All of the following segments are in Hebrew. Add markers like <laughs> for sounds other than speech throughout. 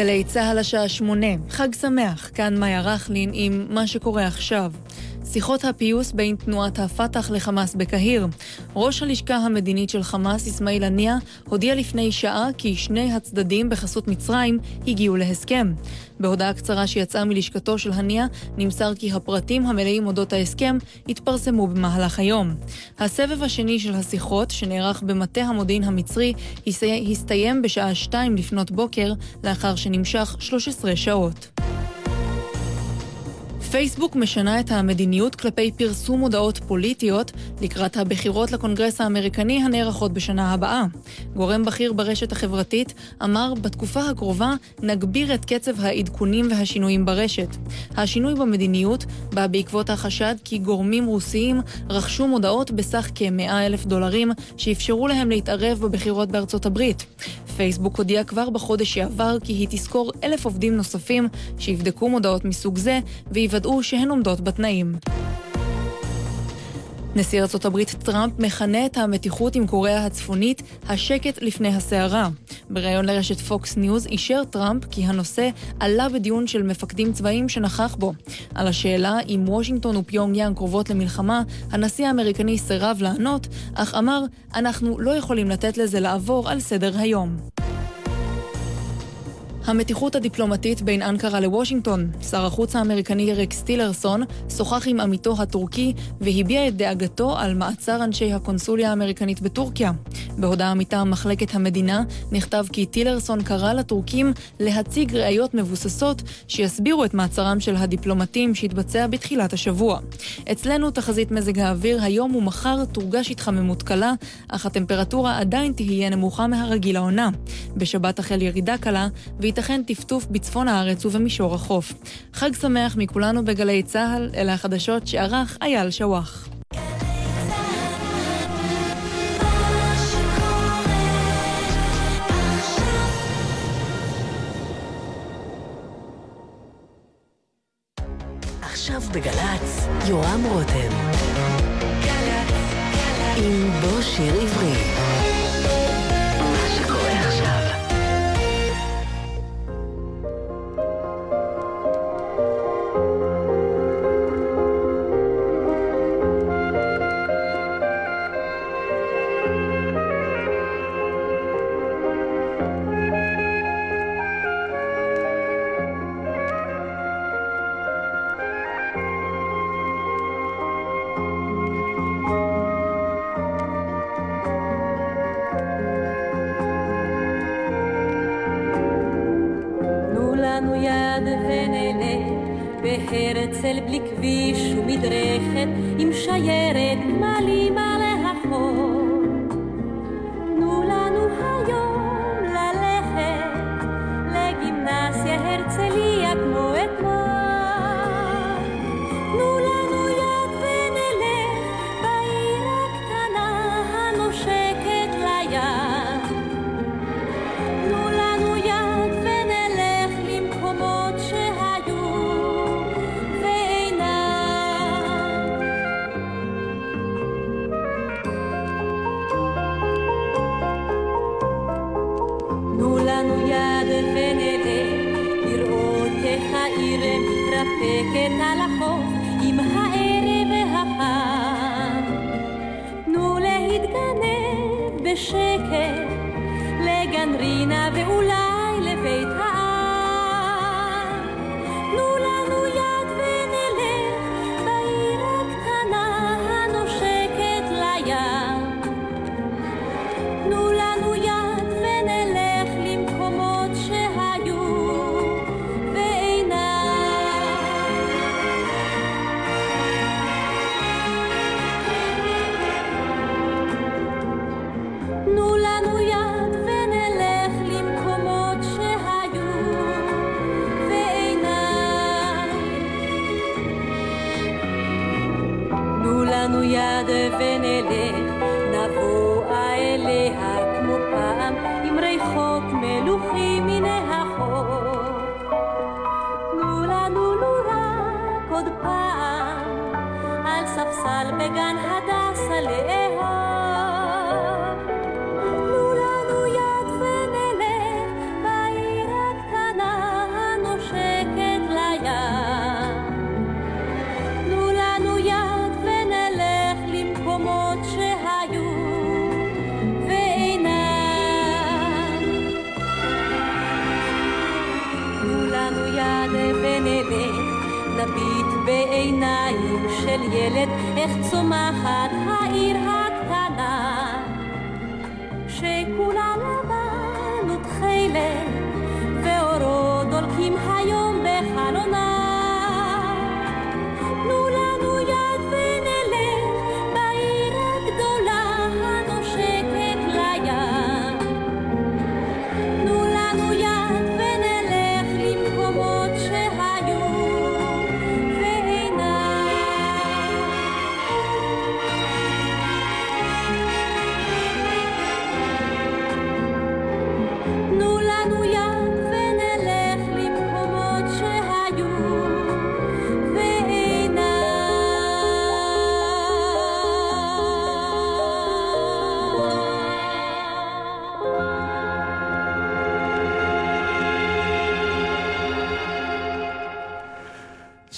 גלי צה"ל השעה שמונה, חג שמח, כאן מאיה רכלין עם מה שקורה עכשיו. שיחות הפיוס בין תנועת הפת"ח לחמאס בקהיר. ראש הלשכה המדינית של חמאס, אסמאעיל הנייה, הודיע לפני שעה כי שני הצדדים בחסות מצרים הגיעו להסכם. בהודעה קצרה שיצאה מלשכתו של הנייה, נמסר כי הפרטים המלאים אודות ההסכם יתפרסמו במהלך היום. הסבב השני של השיחות, שנערך במטה המודיעין המצרי, הסתיים בשעה שתיים לפנות בוקר, לאחר שנמשך 13 שעות. פייסבוק משנה את המדיניות כלפי פרסום הודעות פוליטיות לקראת הבחירות לקונגרס האמריקני הנערכות בשנה הבאה. גורם בכיר ברשת החברתית אמר, בתקופה הקרובה נגביר את קצב העדכונים והשינויים ברשת. השינוי במדיניות בא בעקבות החשד כי גורמים רוסיים רכשו מודעות בסך כ-100 אלף דולרים שאפשרו להם להתערב בבחירות בארצות הברית. פייסבוק הודיע כבר בחודש שעבר כי היא תשכור אלף עובדים נוספים שיבדקו מודעות מסוג זה ויוודאו שהן עומדות בתנאים. נשיא ארצות הברית טראמפ מכנה את המתיחות עם קוריאה הצפונית השקט לפני הסערה. בריאיון לרשת פוקס ניוז אישר טראמפ כי הנושא עלה בדיון של מפקדים צבאיים שנכח בו. על השאלה אם וושינגטון ופיונג יאנג קרובות למלחמה, הנשיא האמריקני סירב לענות, אך אמר, אנחנו לא יכולים לתת לזה לעבור על סדר היום. המתיחות הדיפלומטית בין אנקרה לוושינגטון. שר החוץ האמריקני רקס טילרסון שוחח עם עמיתו הטורקי והביע את דאגתו על מעצר אנשי הקונסוליה האמריקנית בטורקיה. בהודעה מטעם מחלקת המדינה נכתב כי טילרסון קרא לטורקים להציג ראיות מבוססות שיסבירו את מעצרם של הדיפלומטים שהתבצע בתחילת השבוע. אצלנו תחזית מזג האוויר היום ומחר תורגש התחממות קלה, אך הטמפרטורה עדיין תהיה נמוכה מהרגיל העונה. בשבת תחל ירידה קלה, וייתכן טפטוף בצפון הארץ ובמישור החוף. חג שמח מכולנו בגלי צה"ל, אלה החדשות שערך אייל שוואח. עכשיו בגל"צ, יורם רותם. עם בוא שיר עברי. איך צומחת העיר הקטנה, שכולה לבן ותכלת, ואורו דולקים היום בחלונה.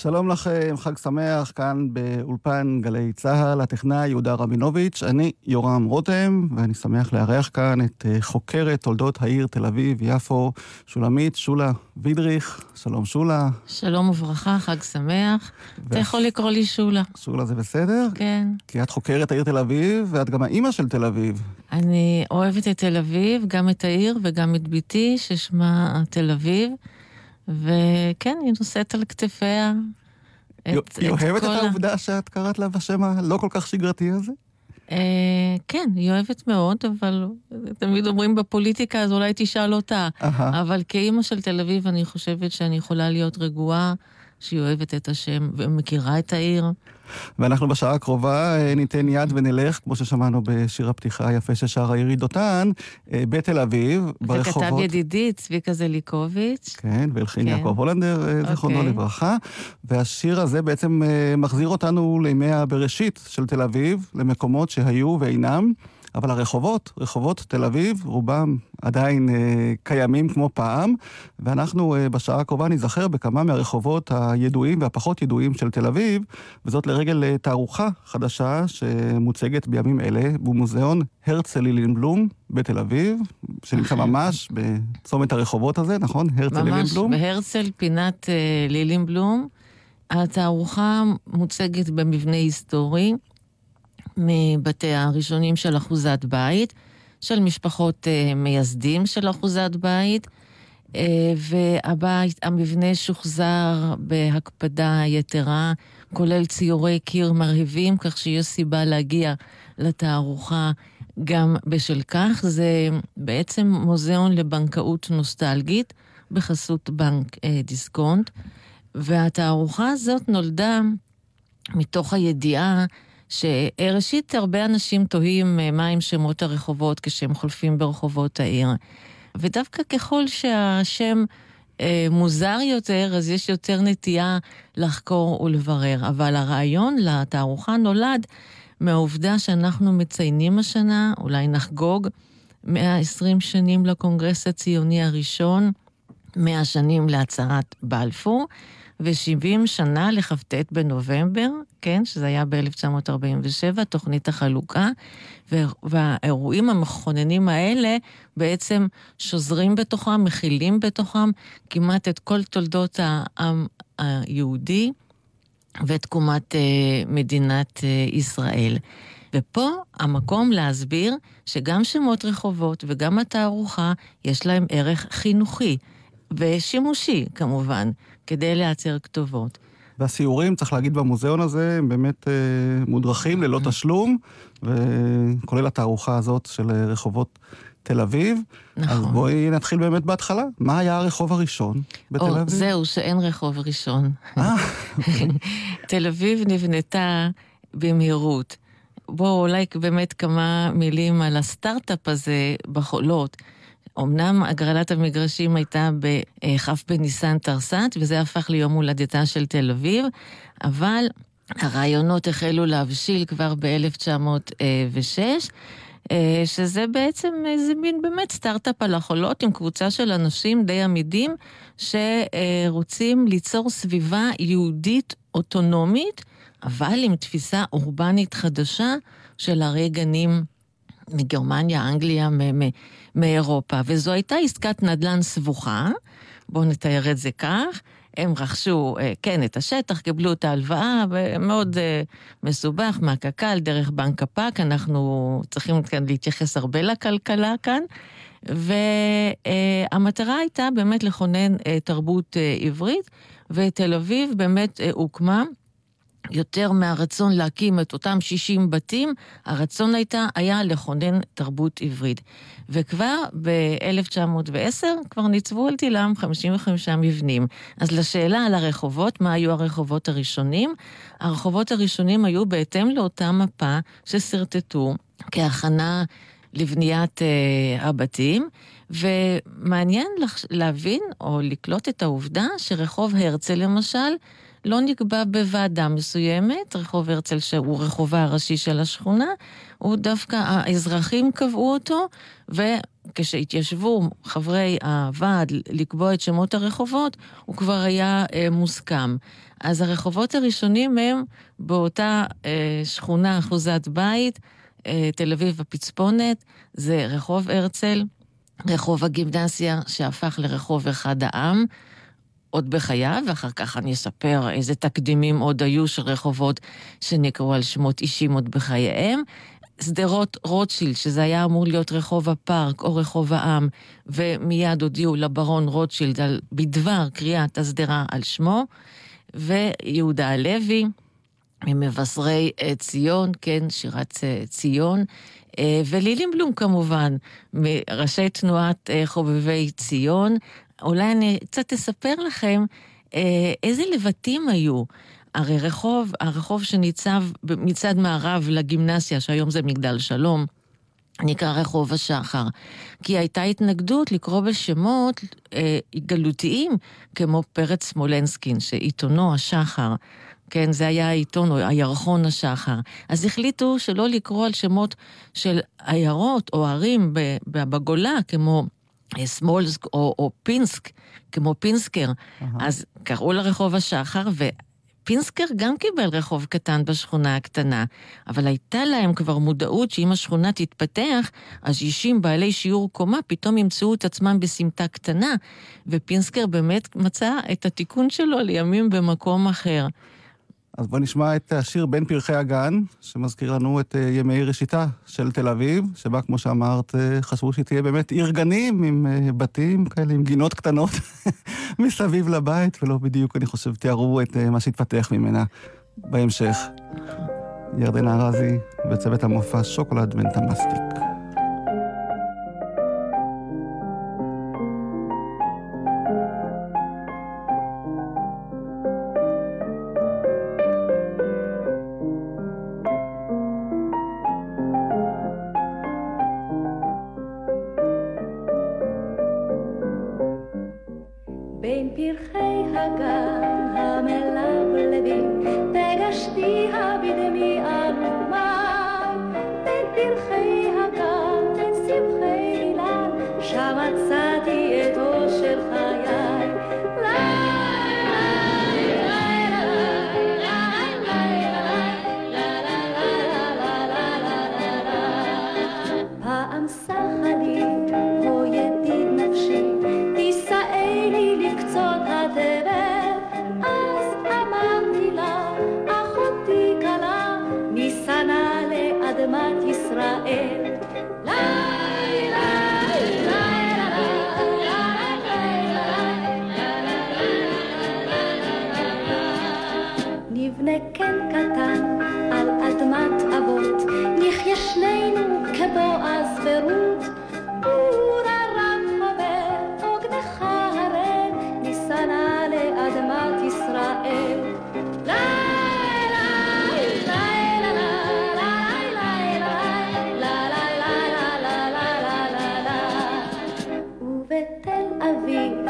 שלום לכם, חג שמח, כאן באולפן גלי צה"ל, הטכנאי יהודה רבינוביץ', אני יורם רותם, ואני שמח לארח כאן את אה, חוקרת תולדות העיר תל אביב-יפו, שולמית שולה וידריך. שלום שולה. שלום וברכה, חג שמח. ו... אתה יכול לקרוא לי שולה. שולה זה בסדר? כן. כי את חוקרת העיר תל אביב, ואת גם האימא של תל אביב. אני אוהבת את תל אביב, גם את העיר וגם את ביתי, ששמה תל אביב. וכן, היא נושאת על כתפיה את, את כל... היא אוהבת את העובדה שאת קראת לה בשם הלא כל כך שגרתי הזה? אה, כן, היא אוהבת מאוד, אבל תמיד אומרים בפוליטיקה, אז אולי תשאל אותה. אבל כאימא של תל אביב, אני חושבת שאני יכולה להיות רגועה. שהיא אוהבת את השם ומכירה את העיר. ואנחנו בשעה הקרובה אה, ניתן יד ונלך, כמו ששמענו בשיר הפתיחה היפה ששר העירי דותן, אה, בתל אביב, ברחובות. וכתב ידידי צביקה זליקוביץ'. כן, והלחין כן. יעקב הולנדר, אה, זיכרונו אוקיי. לברכה. והשיר הזה בעצם מחזיר אותנו לימי הבראשית של תל אביב, למקומות שהיו ואינם. אבל הרחובות, רחובות תל אביב, רובם עדיין אה, קיימים כמו פעם, ואנחנו אה, בשעה הקרובה ניזכר בכמה מהרחובות הידועים והפחות ידועים של תל אביב, וזאת לרגל אה, תערוכה חדשה שמוצגת בימים אלה במוזיאון הרצל לילינבלום בתל אביב, שנמצא ממש בצומת הרחובות הזה, נכון? הרצל לילינבלום? ממש, בהרצל פינת אה, לילינבלום. התערוכה מוצגת במבנה היסטורי. מבתי הראשונים של אחוזת בית, של משפחות uh, מייסדים של אחוזת בית, uh, והבית, המבנה שוחזר בהקפדה יתרה, כולל ציורי קיר מרהיבים, כך שיש סיבה להגיע לתערוכה גם בשל כך. זה בעצם מוזיאון לבנקאות נוסטלגית בחסות בנק uh, דיסקונט, והתערוכה הזאת נולדה מתוך הידיעה שראשית, הרבה אנשים תוהים אה, מהם שמות הרחובות כשהם חולפים ברחובות העיר. ודווקא ככל שהשם אה, מוזר יותר, אז יש יותר נטייה לחקור ולברר. אבל הרעיון לתערוכה נולד מהעובדה שאנחנו מציינים השנה, אולי נחגוג, 120 שנים לקונגרס הציוני הראשון, 100 שנים להצהרת בלפור. ו-70 שנה לכ"ט בנובמבר, כן, שזה היה ב-1947, תוכנית החלוקה, והאירועים המכוננים האלה בעצם שוזרים בתוכם, מכילים בתוכם כמעט את כל תולדות העם היהודי ואת תקומת אה, מדינת אה, ישראל. ופה המקום להסביר שגם שמות רחובות וגם התערוכה, יש להם ערך חינוכי ושימושי, כמובן. כדי לייצר כתובות. והסיורים, צריך להגיד, במוזיאון הזה, הם באמת אה, מודרכים ללא mm-hmm. תשלום, וכולל התערוכה הזאת של אה, רחובות תל אביב. נכון. אז בואי נתחיל באמת בהתחלה. מה היה הרחוב הראשון בתל או, אביב? זהו, שאין רחוב ראשון. אה, אוקיי. תל אביב נבנתה במהירות. בואו אולי באמת כמה מילים על הסטארט-אפ הזה בחולות. אמנם הגרלת המגרשים הייתה בכ' בניסן תרס"ט, וזה הפך ליום הולדתה של תל אביב, אבל הרעיונות החלו להבשיל כבר ב-1906. אה, שזה בעצם איזה מין באמת סטארט-אפ על החולות עם קבוצה של אנשים די עמידים שרוצים ליצור סביבה יהודית אוטונומית, אבל עם תפיסה אורבנית חדשה של הרי גנים מגרמניה, אנגליה, מאירופה. וזו הייתה עסקת נדל"ן סבוכה, בואו נתאר את זה כך. הם רכשו, אה, כן, את השטח, קיבלו את ההלוואה, מאוד אה, מסובך, מהקק"ל, דרך בנק הפאק, אנחנו צריכים כאן להתייחס הרבה לכלכלה כאן. והמטרה הייתה באמת לכונן תרבות עברית, ותל אביב באמת הוקמה. יותר מהרצון להקים את אותם 60 בתים, הרצון הייתה, היה לכונן תרבות עברית. וכבר ב-1910 כבר ניצבו על תילם 55 מבנים. אז לשאלה על הרחובות, מה היו הרחובות הראשונים? הרחובות הראשונים היו בהתאם לאותה מפה ששרטטו כהכנה לבניית uh, הבתים, ומעניין להבין או לקלוט את העובדה שרחוב הרצל למשל, לא נקבע בוועדה מסוימת, רחוב הרצל שהוא רחובה הראשי של השכונה, הוא דווקא, האזרחים קבעו אותו, וכשהתיישבו חברי הוועד לקבוע את שמות הרחובות, הוא כבר היה אה, מוסכם. אז הרחובות הראשונים הם באותה אה, שכונה אחוזת בית, אה, תל אביב הפצפונת, זה רחוב הרצל, רחוב הגימנסיה שהפך לרחוב אחד העם. עוד בחייו, ואחר כך אני אספר איזה תקדימים עוד היו של רחובות שנקראו על שמות אישים עוד בחייהם. שדרות רוטשילד, שזה היה אמור להיות רחוב הפארק או רחוב העם, ומיד הודיעו לברון רוטשילד על, בדבר קריאת השדרה על שמו, ויהודה הלוי, ממבשרי אה, ציון, כן, שירת אה, ציון, אה, ולילים כמובן, מראשי תנועת חובבי ציון, אולי אני קצת אספר לכם אה, איזה לבטים היו. הרי רחוב, הרחוב שניצב מצד מערב לגימנסיה, שהיום זה מגדל שלום, נקרא רחוב השחר. כי הייתה התנגדות לקרוא בשמות אה, גלותיים, כמו פרץ סמולנסקין, שעיתונו השחר. כן, זה היה העיתון, או הירחון השחר. אז החליטו שלא לקרוא על שמות של עיירות או ערים בגולה, כמו סמולסק או, או פינסק, כמו פינסקר. Uh-huh. אז קראו לרחוב השחר, ופינסקר גם קיבל רחוב קטן בשכונה הקטנה, אבל הייתה להם כבר מודעות שאם השכונה תתפתח, אז אישים בעלי שיעור קומה פתאום ימצאו את עצמם בסמטה קטנה, ופינסקר באמת מצא את התיקון שלו לימים במקום אחר. אז בואו נשמע את השיר בין פרחי הגן, שמזכיר לנו את אה, ימי ראשיתה של תל אביב, שבה, כמו שאמרת, אה, חשבו שהיא תהיה באמת עיר גנים עם אה, בתים כאלה, עם גינות קטנות <laughs> מסביב לבית, ולא בדיוק, אני חושב, תיארו את מה שהתפתח ממנה בהמשך. ירדנה ארזי וצוות המופע שוקולד בן. שנים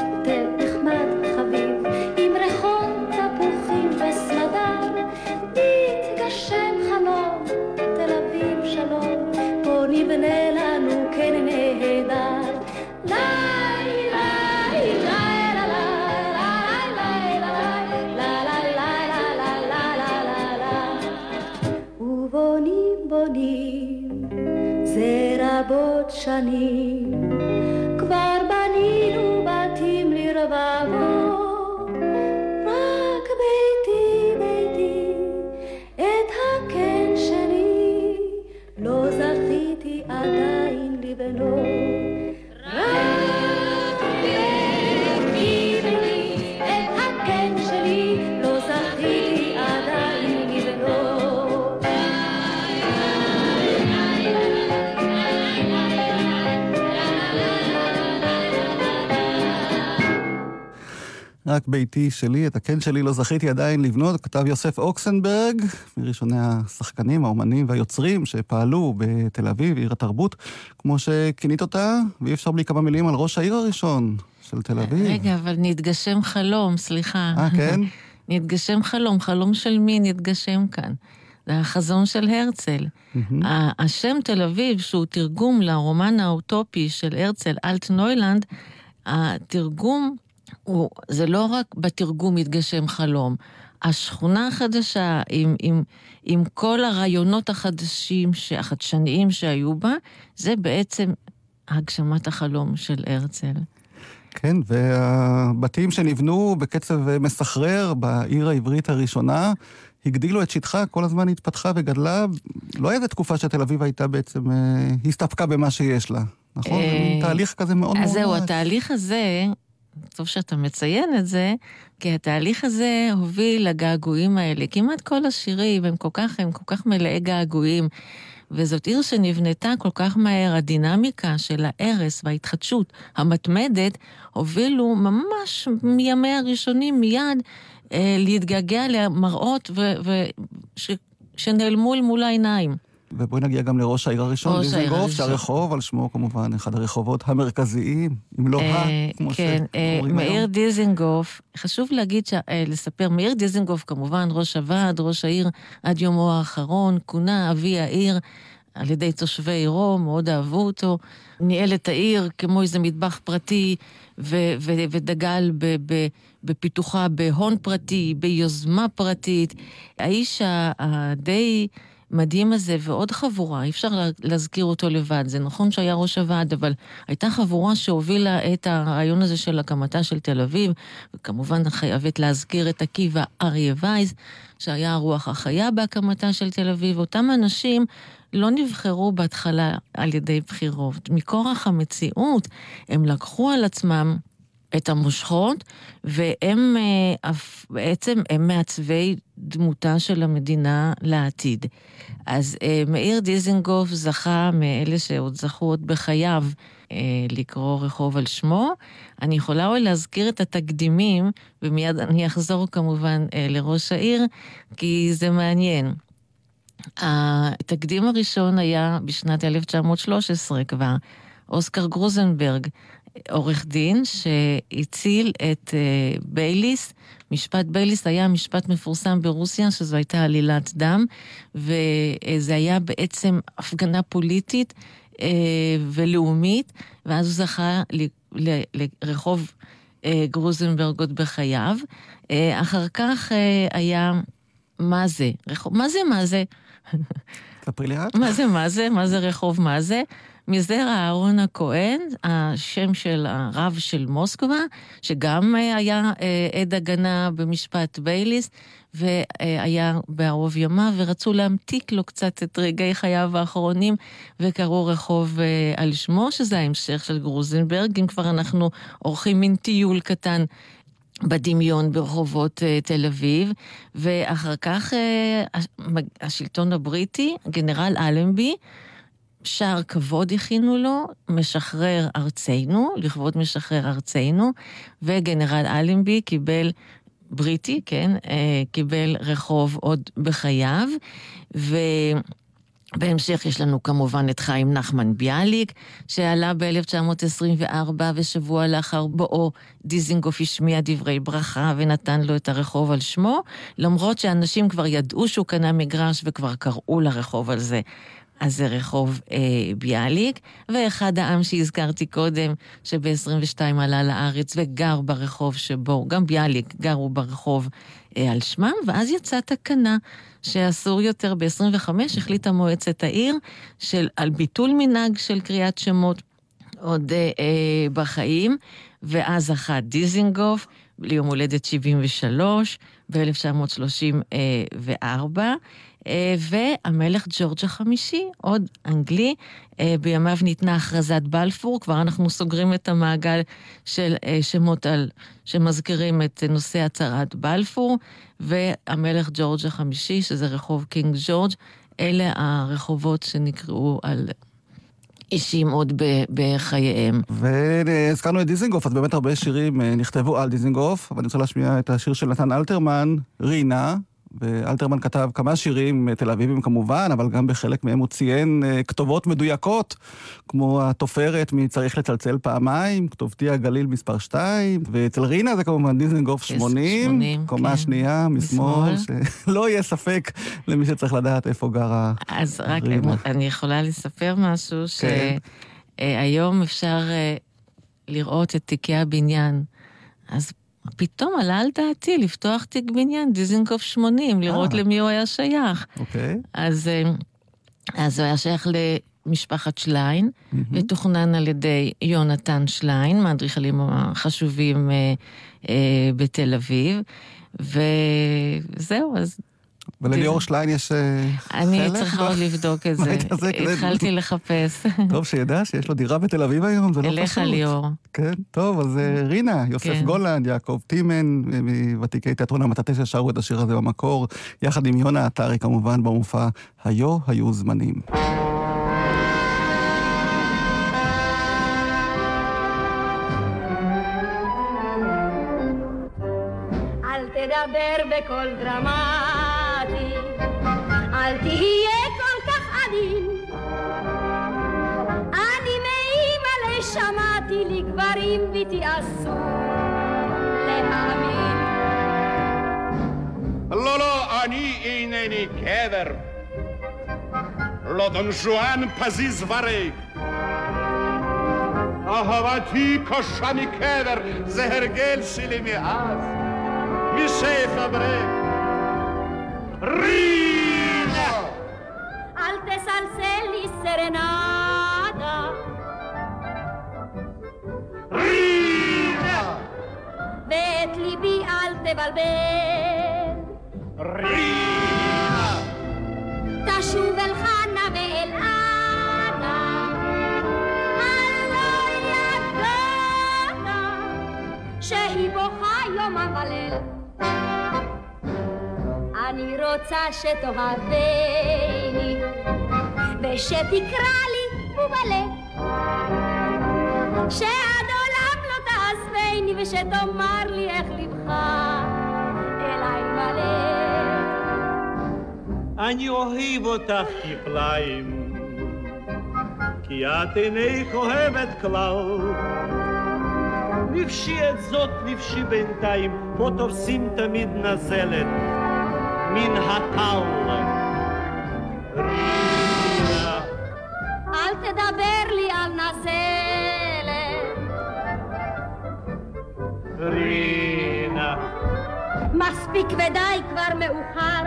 רק ביתי שלי, את הקן שלי לא זכיתי עדיין לבנות, כתב יוסף אוקסנברג, מראשוני השחקנים, האומנים והיוצרים שפעלו בתל אביב, עיר התרבות, כמו שכינית אותה, ואי אפשר בלי כמה מילים על ראש העיר הראשון של תל אביב. רגע, אבל נתגשם חלום, סליחה. אה, כן? <laughs> נתגשם חלום, חלום של מי נתגשם כאן? זה החזון של הרצל. Mm-hmm. השם תל אביב, שהוא תרגום לרומן האוטופי של הרצל, אלט נוילנד, התרגום הוא, זה לא רק בתרגום מתגשם חלום. השכונה החדשה, עם, עם, עם כל הרעיונות החדשים, החדשניים שהיו בה, זה בעצם הגשמת החלום של הרצל. כן, והבתים שנבנו בקצב מסחרר בעיר העברית הראשונה, הגדילו את שטחה, כל הזמן התפתחה וגדלה. לא הייתה תקופה שתל אביב הייתה בעצם, אה, הסתפקה במה שיש לה, נכון? זה מין אה, תהליך כזה מאוד מאוד... אז זהו, התהליך הזה, טוב שאתה מציין את זה, כי התהליך הזה הוביל לגעגועים האלה. כמעט כל השירים הם כל כך, הם כל כך מלאי געגועים. וזאת עיר שנבנתה כל כך מהר, הדינמיקה של ההרס וההתחדשות המתמדת הובילו ממש מימי הראשונים מיד אה, להתגעגע למראות ו- ו- ש- שנעלמו אל מול העיניים. ובואי נגיע גם לראש העיר הראשון, דיזנגוף, שהרחוב על שמו כמובן, אחד הרחובות המרכזיים, אם לא ה, אה, כמו כן, אה. מאיר דיזנגוף, חשוב להגיד, אה, לספר, מאיר דיזנגוף כמובן, ראש הוועד, ראש העיר עד יומו האחרון, כונה אבי העיר. על ידי תושבי עירו, מאוד אהבו אותו. ניהל את העיר כמו איזה מטבח פרטי, ו- ו- ודגל ב- ב- בפיתוחה בהון פרטי, ביוזמה פרטית. האיש הדי... המדהים הזה ועוד חבורה, אי אפשר להזכיר אותו לבד. זה נכון שהיה ראש הוועד, אבל הייתה חבורה שהובילה את הרעיון הזה של הקמתה של תל אביב, וכמובן חייבת להזכיר את עקיבא אריה וייז, שהיה הרוח החיה בהקמתה של תל אביב. אותם אנשים לא נבחרו בהתחלה על ידי בחירות. מכורח המציאות, הם לקחו על עצמם את המושכות, והם אה, בעצם, הם מעצבי דמותה של המדינה לעתיד. אז אה, מאיר דיזנגוף זכה מאלה שעוד זכו עוד בחייו אה, לקרוא רחוב על שמו. אני יכולה אולי להזכיר את התקדימים, ומיד אני אחזור כמובן לראש העיר, כי זה מעניין. התקדים הראשון היה בשנת 1913 כבר. אוסקר גרוזנברג עורך דין שהציל את uh, בייליס. משפט בייליס היה משפט מפורסם ברוסיה, שזו הייתה עלילת דם, וזה היה בעצם הפגנה פוליטית uh, ולאומית, ואז הוא זכה לרחוב uh, גרוזנברג עוד בחייו. אחר כך היה, מה זה? רחוב, מה זה, מה זה? ספרי לי את. מה זה, מה זה? מה זה רחוב מה זה? מזרע אהרון הכהן, השם של הרב של מוסקבה, שגם אה, היה אה, עד הגנה במשפט בייליס, והיה בערוב ימיו, ורצו להמתיק לו קצת את רגעי חייו האחרונים, וקראו רחוב אה, על שמו, שזה ההמשך של גרוזנברג, אם כבר אנחנו עורכים מין טיול קטן בדמיון ברחובות תל אביב, ואחר כך השלטון הבריטי, גנרל אלנבי, שער כבוד הכינו לו, משחרר ארצנו, לכבוד משחרר ארצנו, וגנרל אלנבי קיבל, בריטי, כן, אה, קיבל רחוב עוד בחייו, ו... בהמשך יש לנו כמובן את חיים נחמן ביאליק, שעלה ב-1924 ושבוע לאחר בואו דיזינגוף השמיע דברי ברכה ונתן לו את הרחוב על שמו, למרות שאנשים כבר ידעו שהוא קנה מגרש וכבר קראו לרחוב על זה. אז זה רחוב אה, ביאליק, ואחד העם שהזכרתי קודם, שב-22 עלה לארץ וגר ברחוב שבו, גם ביאליק גרו ברחוב אה, על שמם, ואז יצאה תקנה שאסור יותר, ב-25 החליטה מועצת העיר של, על ביטול מנהג של קריאת שמות עוד אה, אה, בחיים, ואז זכה דיזינגוף ליום הולדת 73 ב-1934. אה, והמלך ג'ורג' החמישי, עוד אנגלי, אה, בימיו ניתנה הכרזת בלפור, כבר אנחנו סוגרים את המעגל של אה, שמות על, שמזכירים את נושא הצהרת בלפור, והמלך ג'ורג' החמישי, שזה רחוב קינג ג'ורג', אלה הרחובות שנקראו על אישיים עוד בחייהם. והזכרנו את דיזנגוף, אז באמת הרבה שירים נכתבו על דיזנגוף, אבל אני רוצה להשמיע את השיר של נתן אלתרמן, רינה, ואלתרמן כתב כמה שירים תל אביבים כמובן, אבל גם בחלק מהם הוא ציין uh, כתובות מדויקות, כמו התופרת מ"צריך לצלצל פעמיים", כתובתי הגליל מספר 2, ואצל רינה זה כמובן דיזנגוף 80, 80 קומה כן. שנייה משמאל, שלא <laughs> יהיה ספק למי שצריך לדעת איפה גרה רינה. אז רק רינה. אני יכולה לספר משהו, כן. שהיום אפשר uh, לראות את תיקי הבניין. אז פתאום עלה על דעתי לפתוח תיק בניין, דיזנגוף 80, לראות אה. למי הוא היה שייך. אוקיי. אז, אה, אז הוא היה שייך למשפחת שליין, mm-hmm. ותוכנן על ידי יונתן שליין, מהאדריכלים החשובים אה, אה, בתל אביב. וזהו, אז ולליאור שליין יש אה, חלק? אני צריכה עוד לבדוק את זה. התחלתי לחפש. טוב, שידע שיש לו דירה בתל אביב היום, זה לא פשוט. אליך ליאור. כן, טוב, אז אה, רינה, יוסף כן. גולנד, יעקב טימן, אה, מוותיקי תיאטרון המטאטה ששרו את השיר הזה במקור, יחד עם יונה עטרי כמובן במופע היו היו זמנים. תדבר בקול דרמטי, אל תהיה כל כך עדין. אני מאימא לשמעתי לגברים ותיעשו להאמין. לא, לא, אני אינני קבר. לא דון ז'ואן פזיז וריק. אהבתי קשה מקבר, זה הרגל שלי מאז. משחברק. רינה! סרנדה. רינה! ואת ליבי אל תבלבל. רינה! תשוב אל חנה ואל אנה. ידענה שהיא בוכה יומם וליל. אני רוצה שתאהבני ושתקרא לי ובלב שעד עולם לא תעזבני ושתאמר לי איך לבך. אליי מלא אני אוהב אותך כפליים כי את אינך אוהבת כלל. נפשי את זאת נפשי בינתיים פה תופסים תמיד נזלת מן הטל. תדבר לי על נזלת. רינה. מספיק ודי כבר מאוחר.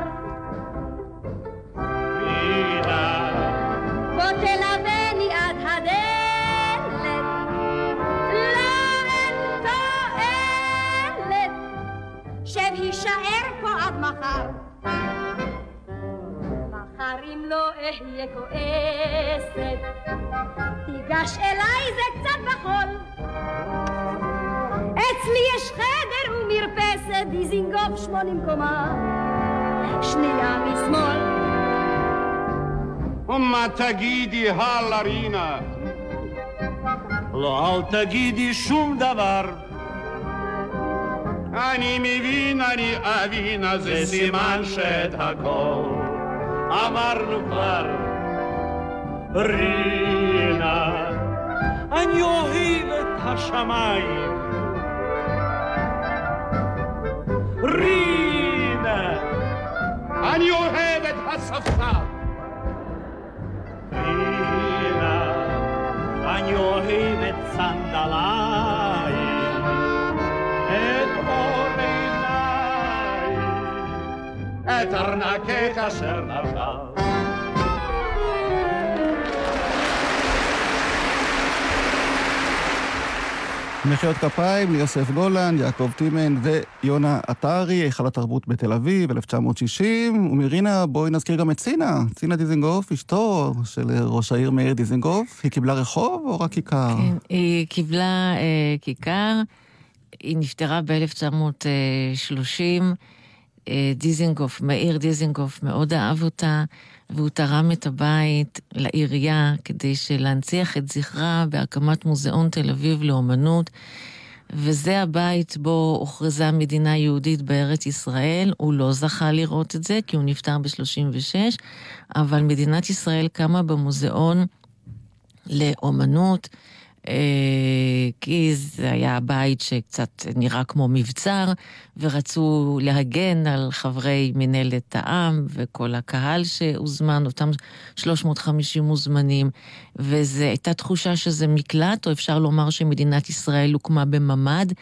רינה. בוא תלווני עד הדלת. לא אין תועלת. שב הישאר פה עד מחר. אם לא אהיה כועסת, תיגש אליי זה קצת בחול. אצלי יש חדר ומרפסת, דיזינגוף שמונים קומה, שנייה משמאל. ומה תגידי הלאה רינה? לא, אל תגידי שום דבר. אני מבין, אני אבין, אז זה סימן שאת הכל אמרנו כבר. רינה, אני אוהב את השמיים. רינה, אני אוהב את הספסל. רינה, אני אוהב את סנדליי. את ארנקך אשר נפל. מחיאות כפיים ליוסף גולן, יעקב טימן ויונה עטרי, היכל התרבות בתל אביב, 1960. ומרינה, בואי נזכיר גם את צינה. צינה דיזנגוף, אשתו של ראש העיר מאיר דיזנגוף. היא קיבלה רחוב או רק כיכר? כן, היא קיבלה אה, כיכר. היא נפטרה ב-1930. דיזינגוף, מאיר דיזינגוף, מאוד אהב אותה, והוא תרם את הבית לעירייה כדי להנציח את זכרה בהקמת מוזיאון תל אביב לאומנות. וזה הבית בו הוכרזה מדינה יהודית בארץ ישראל. הוא לא זכה לראות את זה, כי הוא נפטר ב-36, אבל מדינת ישראל קמה במוזיאון לאומנות. אה, כי זה היה בית שקצת נראה כמו מבצר, ורצו להגן על חברי מנהלת העם וכל הקהל שהוזמן, אותם 350 מוזמנים, וזו הייתה תחושה שזה מקלט, או אפשר לומר שמדינת ישראל הוקמה בממ"ד,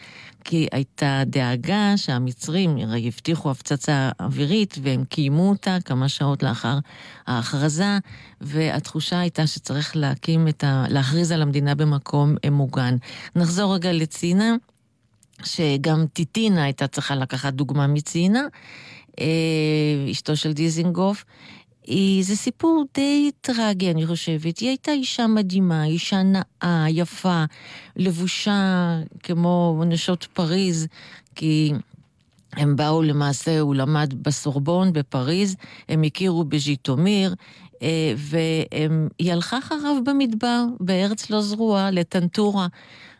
כי הייתה דאגה שהמצרים הרי הבטיחו הפצצה אווירית, והם קיימו אותה כמה שעות לאחר ההכרזה, והתחושה הייתה שצריך להקים את ה... להכריז על המדינה במקום מוגן. נחזור רגע לצינה, שגם טיטינה הייתה צריכה לקחת דוגמה מצינה, אה, אשתו של דיזינגוף. זה סיפור די טרגי, אני חושבת. היא הייתה אישה מדהימה, אישה נאה, יפה, לבושה כמו נשות פריז, כי הם באו למעשה, הוא למד בסורבון בפריז, הם הכירו בז'יטומיר, אה, והיא הלכה אחריו במדבר, בארץ לא זרועה, לטנטורה.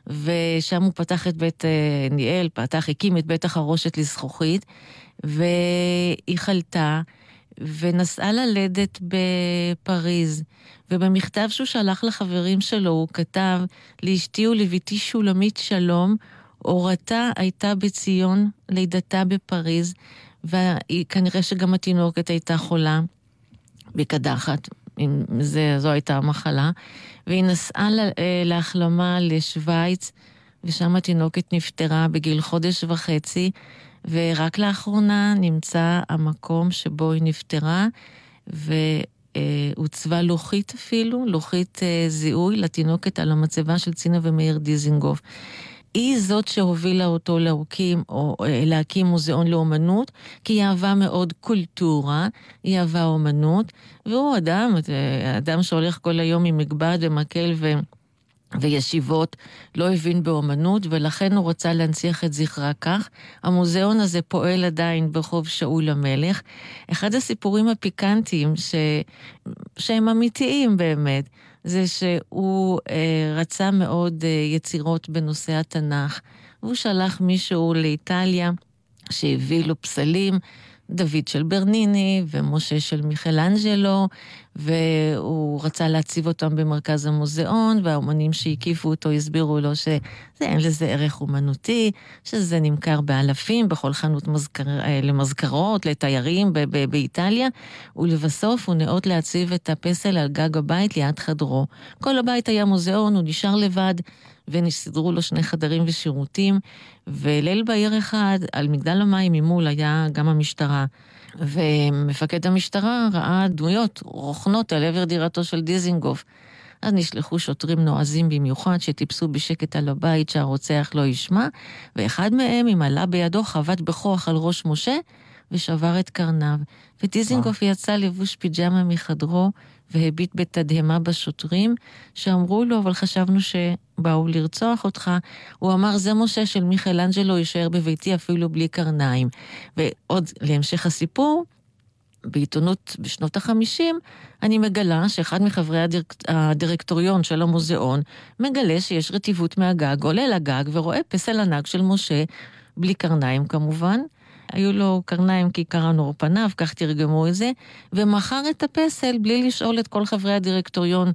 ושם הוא פתח את בית אה, ניאל, פתח, הקים את בית החרושת לזכוכית, והיא חלתה. ונסעה ללדת בפריז, ובמכתב שהוא שלח לחברים שלו הוא כתב, לאשתי ולביתי שולמית שלום, הורתה הייתה בציון, לידתה בפריז, וכנראה שגם התינוקת הייתה חולה בקדחת, זה, זו הייתה המחלה, והיא נסעה אה, להחלמה לשוויץ, ושם התינוקת נפטרה בגיל חודש וחצי, ורק לאחרונה נמצא המקום שבו היא נפטרה, והוצבה לוחית אפילו, לוחית אה, זיהוי לתינוקת על המצבה של צינה ומאיר דיזינגוף. היא זאת שהובילה אותו להקים, או אה, להקים מוזיאון לאומנות, כי היא אהבה מאוד קולטורה, היא אהבה אומנות, והוא אדם, אה, אדם שהולך כל היום עם מגבד ומקל ו... וישיבות, לא הבין באומנות, ולכן הוא רצה להנציח את זכרה כך. המוזיאון הזה פועל עדיין ברחוב שאול המלך. אחד הסיפורים הפיקנטיים, ש... שהם אמיתיים באמת, זה שהוא אה, רצה מאוד אה, יצירות בנושא התנ"ך. והוא שלח מישהו לאיטליה שהביא לו פסלים. דוד של ברניני ומשה של מיכלנג'לו, והוא רצה להציב אותם במרכז המוזיאון, והאומנים שהקיפו אותו הסבירו לו שאין לזה ערך אומנותי, שזה נמכר באלפים בכל חנות מזכר, אה, למזכרות, לתיירים ב- ב- באיטליה, ולבסוף הוא נאות להציב את הפסל על גג הבית ליד חדרו. כל הבית היה מוזיאון, הוא נשאר לבד. וסידרו לו שני חדרים ושירותים, וליל בהיר אחד, על מגדל המים ממול היה גם המשטרה. ומפקד המשטרה ראה דמויות רוכנות על עבר דירתו של דיזינגוף. אז נשלחו שוטרים נועזים במיוחד שטיפסו בשקט על הבית שהרוצח לא ישמע, ואחד מהם, אם עלה בידו, חבט בכוח על ראש משה ושבר את קרניו. ודיזינגוף יצא לבוש פיג'מה מחדרו והביט בתדהמה בשוטרים, שאמרו לו, אבל חשבנו שבאו לרצוח אותך. הוא אמר, זה משה של מיכלנג'לו יישאר בביתי אפילו בלי קרניים. ועוד להמשך הסיפור, בעיתונות בשנות החמישים, אני מגלה שאחד מחברי הדירק... הדירקטוריון של המוזיאון מגלה שיש רטיבות מהגג, עולה לגג ורואה פסל ענק של משה, בלי קרניים כמובן, היו לו קרניים כי קרן עור פניו, כך תרגמו את זה, ומכר את הפסל בלי לשאול את כל חברי הדירקטוריון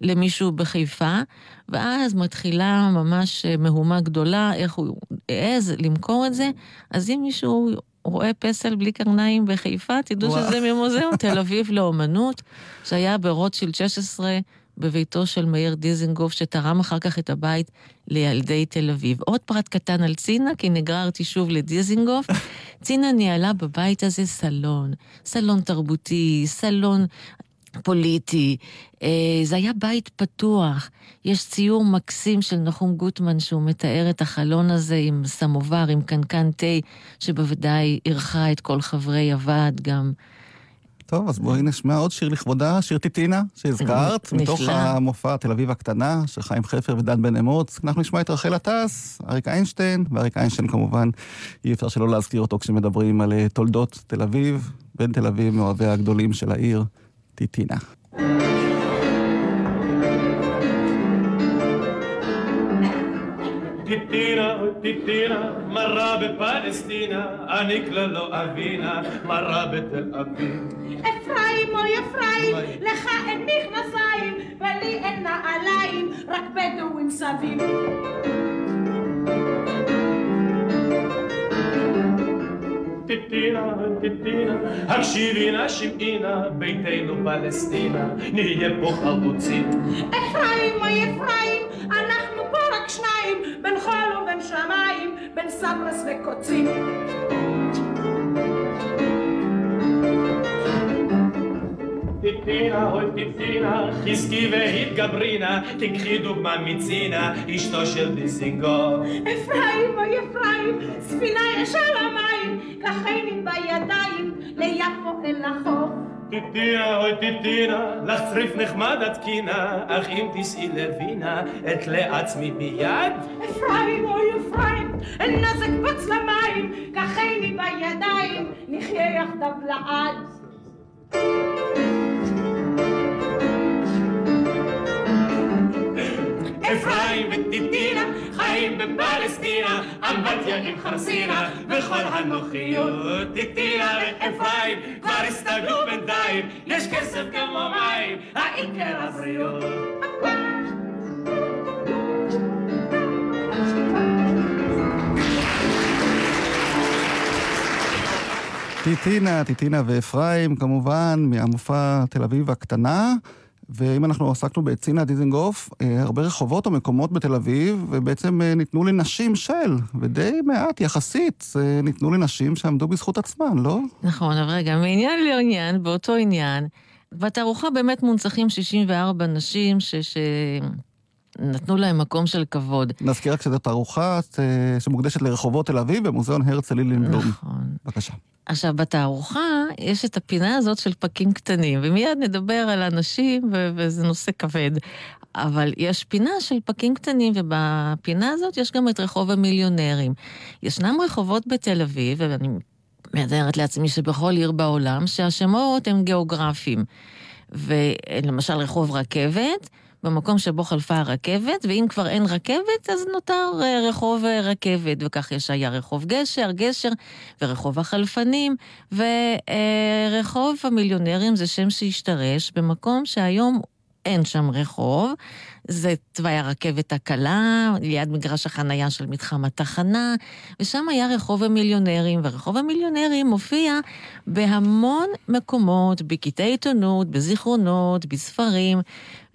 למישהו בחיפה, ואז מתחילה ממש מהומה גדולה, איך הוא העז למכור את זה, אז אם מישהו רואה פסל בלי קרניים בחיפה, תדעו וואו. שזה ממוזיאון תל אביב לאומנות, שהיה ברוטשילד 16. בביתו של מאיר דיזנגוף, שתרם אחר כך את הבית לילדי תל אביב. עוד פרט קטן על צינה, כי נגררתי שוב לדיזנגוף. <laughs> צינה ניהלה בבית הזה סלון, סלון תרבותי, סלון פוליטי. אה, זה היה בית פתוח. יש ציור מקסים של נחום גוטמן שהוא מתאר את החלון הזה עם סמובר, עם קנקן תה, שבוודאי אירחה את כל חברי הוועד גם. טוב, אז בואי נשמע עוד שיר לכבודה, שיר טיטינה, שהזכרת, מתוך המופע תל אביב הקטנה, של חיים חפר ודן בן אמוץ. אנחנו נשמע את רחל עטס, אריק איינשטיין, ואריק איינשטיין כמובן, אי אפשר שלא להזכיר אותו כשמדברים על אה, תולדות תל אביב, בן תל אביב מאוהביה הגדולים של העיר, טיטינה. טיטינה, טיטינה, מרה בפלסטינה, אני כלל לא אבינה, מרה בתל אביב. אפרים אוי אפרים, לך אין מכנסיים, ולי אין נעליים, רק בדואים סביב. טיטינה, טיטינה, הקשיבי נא שמעי נא, ביתנו פלסטינה, נהיה פה חלוצים. אפרים אוי אפרים, אנחנו פה רק שניים, בין חול ובין שמיים, בין סברס וקוצים. טיטינה, אוי טיטינה, חזקי והתגברי נא, תקחי דוגמה מצינה, אשתו של דיזינגוף. אפרים אוי אפרים, ספינה יש על המים, קחני בידיים, ליפו אל החוף. טיטינה, אוי טיטינה, לך צריף נחמד התקינה, אך אם תיסעי לווינה, את לעצמי ביד. אפרים אוי אפרים, אין נזק בוץ למים, קחני בידיים, נחיה יחדיו לעד. אפרים וטיטינה חיים בפלסטינה, אמבטיה עם חרסינה וכל הנוחיות. טיטינה ואפרים כבר הסתגלו בינתיים, יש כסף כמו מים, העיקר הבריאות. טיטינה, טיטינה ואפרים, כמובן, מהמופע תל אביב הקטנה. ואם אנחנו עסקנו בצינה דיזנגוף, אה, הרבה רחובות או מקומות בתל אביב, ובעצם אה, ניתנו לנשים של, ודי מעט יחסית, אה, ניתנו לנשים שעמדו בזכות עצמן, לא? נכון, אבל רגע, מעניין לעניין, באותו עניין, בתערוכה באמת מונצחים 64 נשים ש... ש... נתנו להם מקום של כבוד. נזכיר רק שזו תערוכה שמוקדשת לרחובות תל אביב במוזיאון הרצל לילינבלום. נכון. בבקשה. עכשיו, בתערוכה יש את הפינה הזאת של פקים קטנים, ומיד נדבר על אנשים, ו- וזה נושא כבד. אבל יש פינה של פקים קטנים, ובפינה הזאת יש גם את רחוב המיליונרים. ישנם רחובות בתל אביב, ואני מתארת לעצמי שבכל עיר בעולם, שהשמות הם גיאוגרפיים. ולמשל רחוב רכבת, במקום שבו חלפה הרכבת, ואם כבר אין רכבת, אז נותר אה, רחוב אה, רכבת, וכך יש היה רחוב גשר, גשר, ורחוב החלפנים, ורחוב המיליונרים זה שם שהשתרש במקום שהיום אין שם רחוב. זה תוואי הרכבת הקלה, ליד מגרש החנייה של מתחם התחנה, ושם היה רחוב המיליונרים, ורחוב המיליונרים מופיע בהמון מקומות, בקטעי עיתונות, בזיכרונות, בספרים,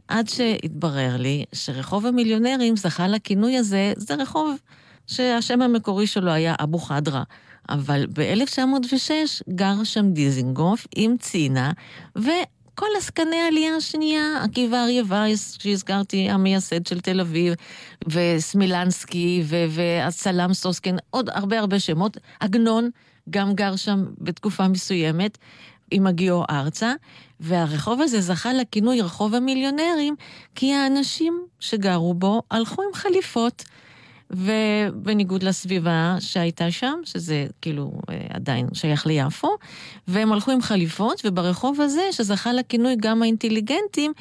עד שהתברר לי שרחוב המיליונרים זכה לכינוי הזה, זה רחוב שהשם המקורי שלו היה אבו חדרה. אבל ב-1906 גר שם דיזינגוף עם צינה, וכל עסקני העלייה השנייה, עקיבא אריה וייס, שהזכרתי, המייסד של תל אביב, וסמילנסקי, והצלם סוסקין, עוד הרבה הרבה שמות. עגנון גם גר שם בתקופה מסוימת. עם הגיעו ארצה, והרחוב הזה זכה לכינוי רחוב המיליונרים, כי האנשים שגרו בו הלכו עם חליפות. ובניגוד לסביבה שהייתה שם, שזה כאילו אה, עדיין שייך ליפו, והם הלכו עם חליפות, וברחוב הזה, שזכה לכינוי גם האינטליגנטים,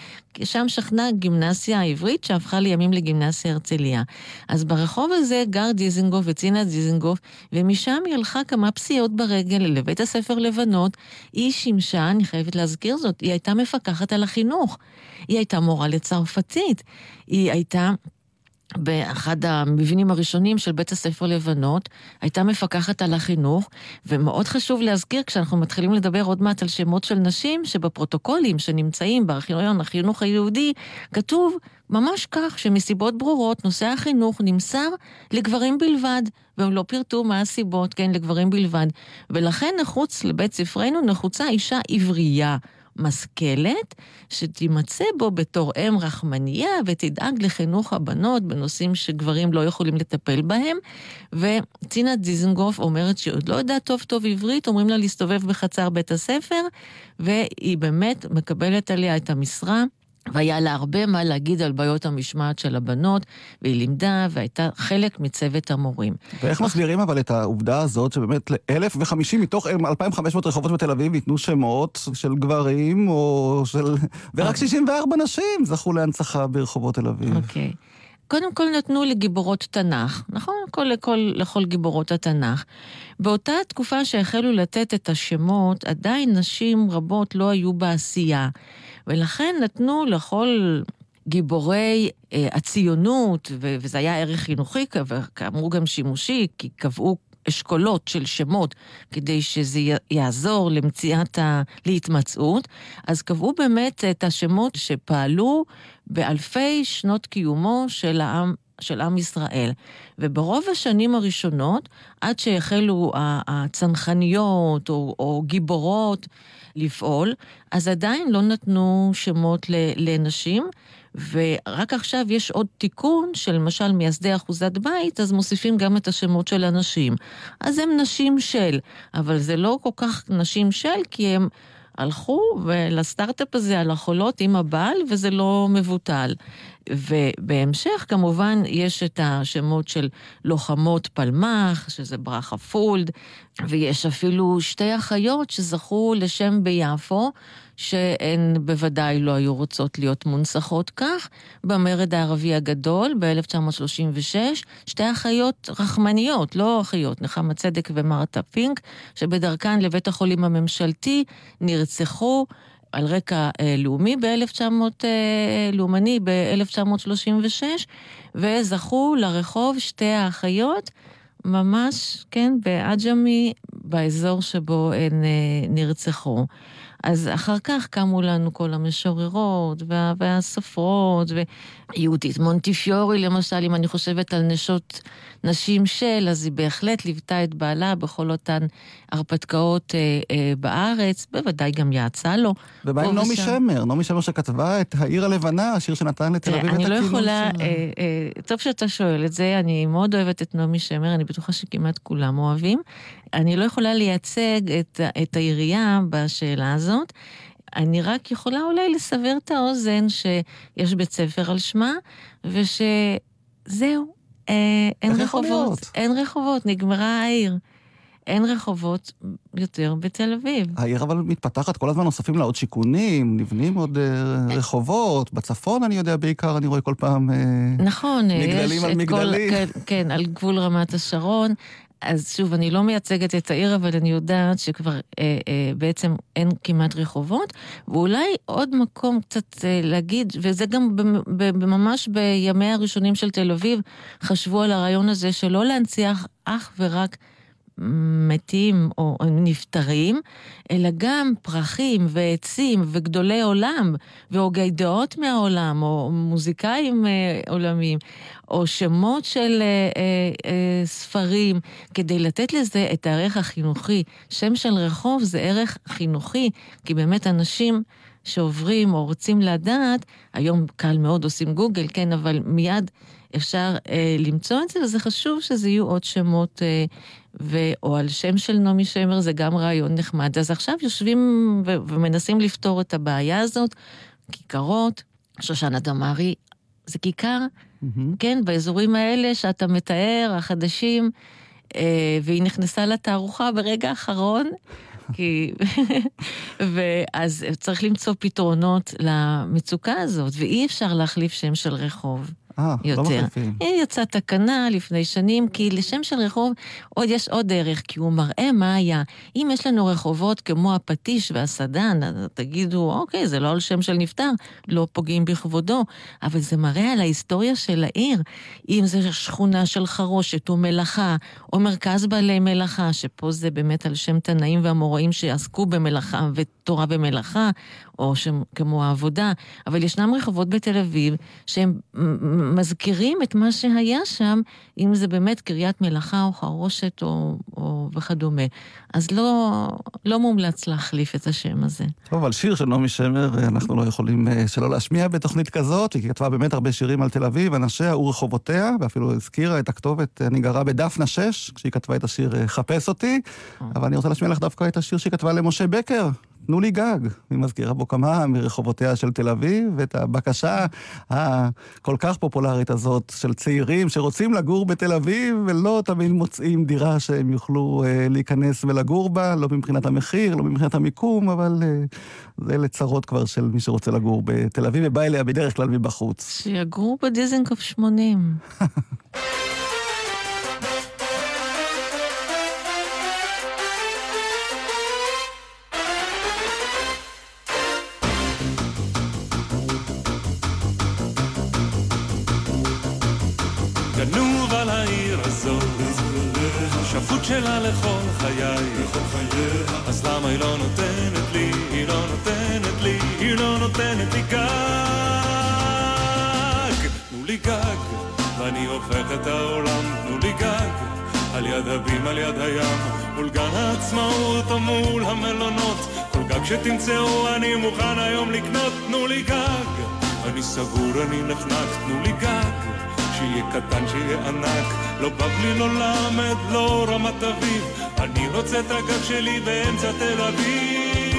שם שכנה גימנסיה העברית, שהפכה לימים לגימנסיה הרצליה. אז ברחוב הזה גר דיזנגוף וצינה דיזנגוף, ומשם היא הלכה כמה פסיעות ברגל לבית הספר לבנות. היא שימשה, אני חייבת להזכיר זאת, היא הייתה מפקחת על החינוך. היא הייתה מורה לצרפתית. היא הייתה... באחד המבנים הראשונים של בית הספר לבנות, הייתה מפקחת על החינוך, ומאוד חשוב להזכיר כשאנחנו מתחילים לדבר עוד מעט על שמות של נשים, שבפרוטוקולים שנמצאים בארכיון החינוך היהודי, כתוב ממש כך שמסיבות ברורות נושא החינוך נמסר לגברים בלבד, והם לא פירטו מה הסיבות, כן, לגברים בלבד. ולכן נחוץ לבית ספרנו, נחוצה אישה עברייה. משכלת, שתימצא בו בתור אם רחמניה ותדאג לחינוך הבנות בנושאים שגברים לא יכולים לטפל בהם. וצינה דיזנגוף אומרת שהיא עוד לא יודעת טוב טוב עברית, אומרים לה להסתובב בחצר בית הספר, והיא באמת מקבלת עליה את המשרה. והיה לה הרבה מה להגיד על בעיות המשמעת של הבנות, והיא לימדה והייתה חלק מצוות המורים. ואיך מסבירים אבל את העובדה הזאת שבאמת ל-1,050 מתוך 2,500 רחובות בתל אביב ייתנו שמות של גברים, או של... ורק 64 נשים זכו להנצחה ברחובות תל אביב. אוקיי. Okay. קודם כל נתנו לגיבורות תנ"ך, נכון? כל, לכל, לכל גיבורות התנ"ך. באותה תקופה שהחלו לתת את השמות, עדיין נשים רבות לא היו בעשייה. ולכן נתנו לכל גיבורי אה, הציונות, ו- וזה היה ערך חינוכי, וכאמרו גם שימושי, כי קבעו אשכולות של שמות כדי שזה יעזור למציאת ה... להתמצאות, אז קבעו באמת את השמות שפעלו באלפי שנות קיומו של העם של עם ישראל. וברוב השנים הראשונות, עד שהחלו הצנחניות או, או גיבורות לפעול, אז עדיין לא נתנו שמות לנשים, ורק עכשיו יש עוד תיקון של למשל מייסדי אחוזת בית, אז מוסיפים גם את השמות של הנשים. אז הם נשים של, אבל זה לא כל כך נשים של, כי הם... הלכו לסטארט-אפ הזה על החולות עם הבעל, וזה לא מבוטל. ובהמשך, כמובן, יש את השמות של לוחמות פלמ"ח, שזה ברכה פולד, ויש אפילו שתי אחיות שזכו לשם ביפו, שהן בוודאי לא היו רוצות להיות מונצחות כך. במרד הערבי הגדול ב-1936, שתי אחיות רחמניות, לא אחיות, נחמה צדק ומרתה פינק, שבדרכן לבית החולים הממשלתי נרצחו. על רקע אה, לאומי ב-1900, אה, לאומני ב-1936, וזכו לרחוב שתי האחיות, ממש, כן, בעג'מי, באזור שבו הן אה, נרצחו. אז אחר כך קמו לנו כל המשוררות וה, והסופרות, ויהודית מונטיפיורי למשל, אם אני חושבת על נשות נשים של, אז היא בהחלט ליוותה את בעלה בכל אותן הרפתקאות אה, אה, בארץ, בוודאי גם יעצה לו. ומה עם נעמי שמר? נעמי שמר שכתבה את העיר הלבנה, השיר שנתן לתל אביב את הכינון שלה. אני לא יכולה, אה, אה, טוב שאתה שואל את זה, אני מאוד אוהבת את נעמי שמר, אני בטוחה שכמעט כולם אוהבים. אני לא יכולה לייצג את, את העירייה בשאלה הזאת. אני רק יכולה אולי לסבר את האוזן שיש בית ספר על שמה, ושזהו, אה, אין רחובות. אין רחובות, נגמרה העיר. אין רחובות יותר בתל אביב. העיר אבל מתפתחת, כל הזמן נוספים לה עוד שיכונים, נבנים עוד uh, רחובות. בצפון, אני יודע, בעיקר אני רואה כל פעם... Uh, נכון, מגדלים על מגדלים. כל, כן, כן, על גבול רמת השרון. אז שוב, אני לא מייצגת את העיר, אבל אני יודעת שכבר אה, אה, בעצם אין כמעט רחובות. ואולי עוד מקום קצת אה, להגיד, וזה גם ממש בימי הראשונים של תל אביב, חשבו על הרעיון הזה שלא להנציח אך ורק מתים או נפטרים, אלא גם פרחים ועצים וגדולי עולם והוגי דעות מהעולם, או מוזיקאים אה, עולמיים, או שמות של אה, אה, אה, ספרים, כדי לתת לזה את הערך החינוכי. שם של רחוב זה ערך חינוכי, כי באמת אנשים... שעוברים או רוצים לדעת, היום קל מאוד עושים גוגל, כן, אבל מיד אפשר אה, למצוא את זה, וזה חשוב שזה יהיו עוד שמות אה, ו... או על שם של נעמי שמר, זה גם רעיון נחמד. אז עכשיו יושבים ו... ומנסים לפתור את הבעיה הזאת. כיכרות, שושנה דמארי, זה כיכר, mm-hmm. כן, באזורים האלה שאתה מתאר, החדשים, אה, והיא נכנסה לתערוכה ברגע האחרון. כי... <laughs> ואז צריך למצוא פתרונות למצוקה הזאת, ואי אפשר להחליף שם של רחוב. אה, לא מחליפים. יצאה תקנה לפני שנים, כי לשם של רחוב עוד יש עוד דרך, כי הוא מראה מה היה. אם יש לנו רחובות כמו הפטיש והסדן, תגידו, אוקיי, זה לא על שם של נפטר, לא פוגעים בכבודו, אבל זה מראה על ההיסטוריה של העיר. אם זה שכונה של חרושת או מלאכה, או מרכז בעלי מלאכה, שפה זה באמת על שם תנאים והמוראים שעסקו במלאכה ותורה ומלאכה, או שם, כמו העבודה, אבל ישנם רחובות בתל אביב שהם מזכירים את מה שהיה שם, אם זה באמת קריית מלאכה או חרושת או, או וכדומה. אז לא, לא מומלץ להחליף את השם הזה. טוב, על שיר של נעמי שמר אנחנו לא יכולים שלא להשמיע בתוכנית כזאת. היא כתבה באמת הרבה שירים על תל אביב, אנשיה ורחובותיה, ואפילו הזכירה את הכתובת אני גרה בדפנה 6, כשהיא כתבה את השיר חפש אותי. אבל אני רוצה להשמיע לך דווקא את השיר שהיא כתבה למשה בקר, תנו לי גג. היא מזכירה בו כמה מרחובותיה של תל אביב, ואת הבקשה הכל כך פופולרית הזאת של צעירים שרוצים לגור בתל אביב, ולא תמיד מוצאים דירה שהם יוכלו אה, להיכנס ולגור בה, לא מבחינת המחיר, לא מבחינת המיקום, אבל אה, זה לצרות כבר של מי שרוצה לגור בתל אביב, ובא אליה בדרך כלל מבחוץ. שיגורו בדיזנגוף 80. <laughs> שלה לכל חיי. אז למה היא לא נותנת לי, היא לא נותנת לי, היא לא נותנת לי גג? תנו לי גג, ואני הופך את העולם, תנו לי גג. על יד הבים, על יד הים, מול גן העצמאות או מול המלונות. כל גג שתמצאו אני מוכן היום לקנות, תנו לי גג. אני סגור, אני נחנק, תנו לי גג. שיהיה קטן, שיהיה ענק, לא בבלי, לא למד, לא רמת אביב, אני רוצה את הגג שלי באמצע תל אביב.